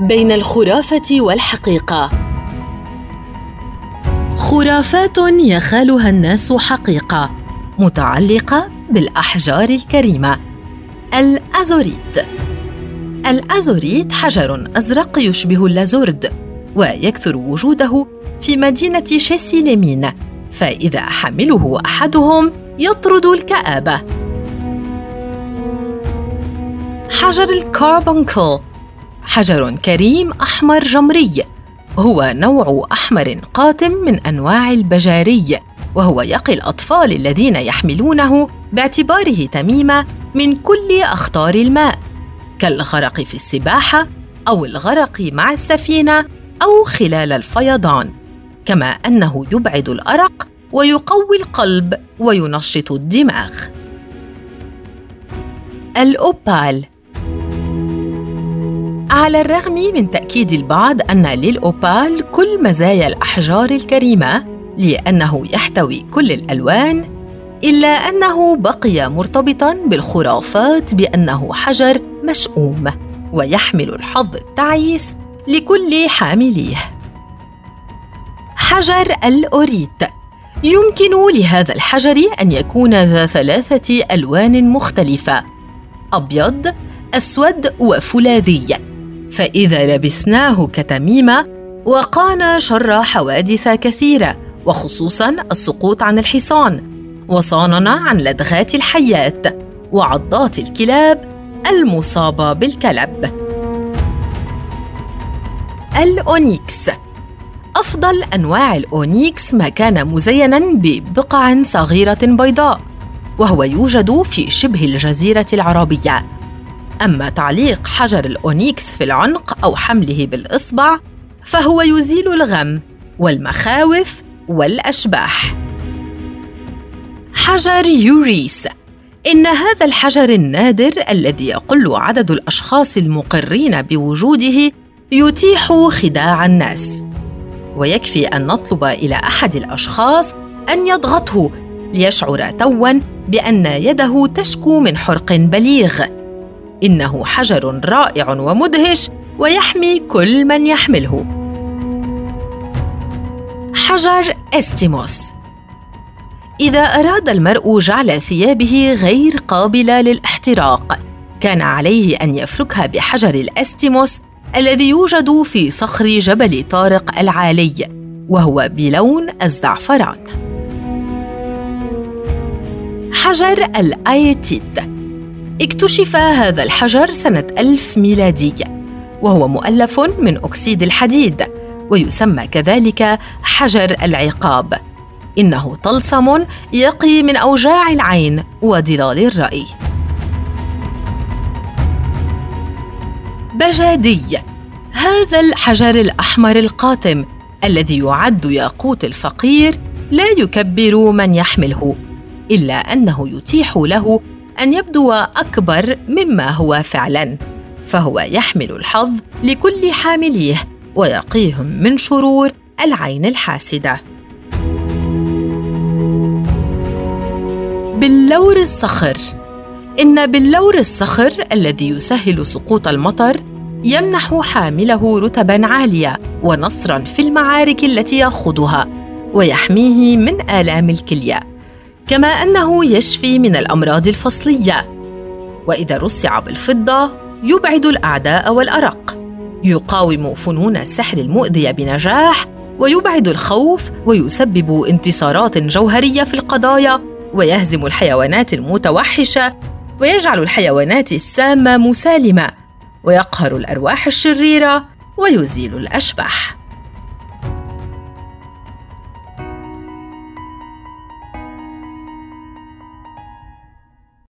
بين الخرافة والحقيقة. خرافات يخالها الناس حقيقة متعلقة بالأحجار الكريمة. الأزوريت. الأزوريت حجر أزرق يشبه اللازورد ويكثر وجوده في مدينة شيسيليمين فإذا حمله أحدهم يطرد الكآبة. حجر الكاربونكل. حجر كريم أحمر جمري. هو نوع أحمر قاتم من أنواع البجاري وهو يقي الأطفال الذين يحملونه باعتباره تميمه من كل أخطار الماء كالغرق في السباحة أو الغرق مع السفينة أو خلال الفيضان. كما أنه يبعد الأرق ويقوي القلب وينشط الدماغ. الأوبال على الرغم من تأكيد البعض أن للاوبال كل مزايا الأحجار الكريمة لأنه يحتوي كل الألوان إلا أنه بقي مرتبطا بالخرافات بأنه حجر مشؤوم ويحمل الحظ التعيس لكل حامليه. حجر الأوريت. يمكن لهذا الحجر أن يكون ذا ثلاثة ألوان مختلفة أبيض أسود وفولاذي. فإذا لبسناه كتميمة وقانا شر حوادث كثيرة وخصوصا السقوط عن الحصان وصاننا عن لدغات الحيات وعضات الكلاب المصابة بالكلب. الأونيكس. أفضل أنواع الأونيكس ما كان مزينا ببقع صغيرة بيضاء وهو يوجد في شبه الجزيرة العربية. أما تعليق حجر الأونيكس في العنق أو حمله بالإصبع فهو يزيل الغم والمخاوف والأشباح. حجر يوريس. إن هذا الحجر النادر الذي يقل عدد الأشخاص المقرين بوجوده يتيح خداع الناس. ويكفي أن نطلب إلى أحد الأشخاص أن يضغطه ليشعر توا بأن يده تشكو من حرق بليغ. إنه حجر رائع ومدهش ويحمي كل من يحمله. حجر إستيموس. إذا أراد المرء جعل ثيابه غير قابلة للاحتراق كان عليه أن يفركها بحجر الإستيموس الذي يوجد في صخر جبل طارق العالي وهو بلون الزعفران. حجر الأيتيت. اكتشف هذا الحجر سنة ألف ميلادية وهو مؤلف من أكسيد الحديد ويسمى كذلك حجر العقاب. إنه طلسم يقي من أوجاع العين وضلال الرأي. بجادي هذا الحجر الأحمر القاتم الذي يعد ياقوت الفقير لا يكبر من يحمله إلا أنه يتيح له أن يبدو أكبر مما هو فعلا فهو يحمل الحظ لكل حامليه ويقيهم من شرور العين الحاسدة. بلور الصخر. إن بلور الصخر الذي يسهل سقوط المطر يمنح حامله رتبا عالية ونصرا في المعارك التي يخوضها ويحميه من آلام الكلية. كما أنه يشفي من الأمراض الفصلية. وإذا رصع بالفضة يبعد الأعداء والأرق. يقاوم فنون السحر المؤذيه بنجاح ويبعد الخوف ويسبب انتصارات جوهرية في القضايا ويهزم الحيوانات المتوحشة ويجعل الحيوانات السامة مسالمة ويقهر الأرواح الشريرة ويزيل الأشباح.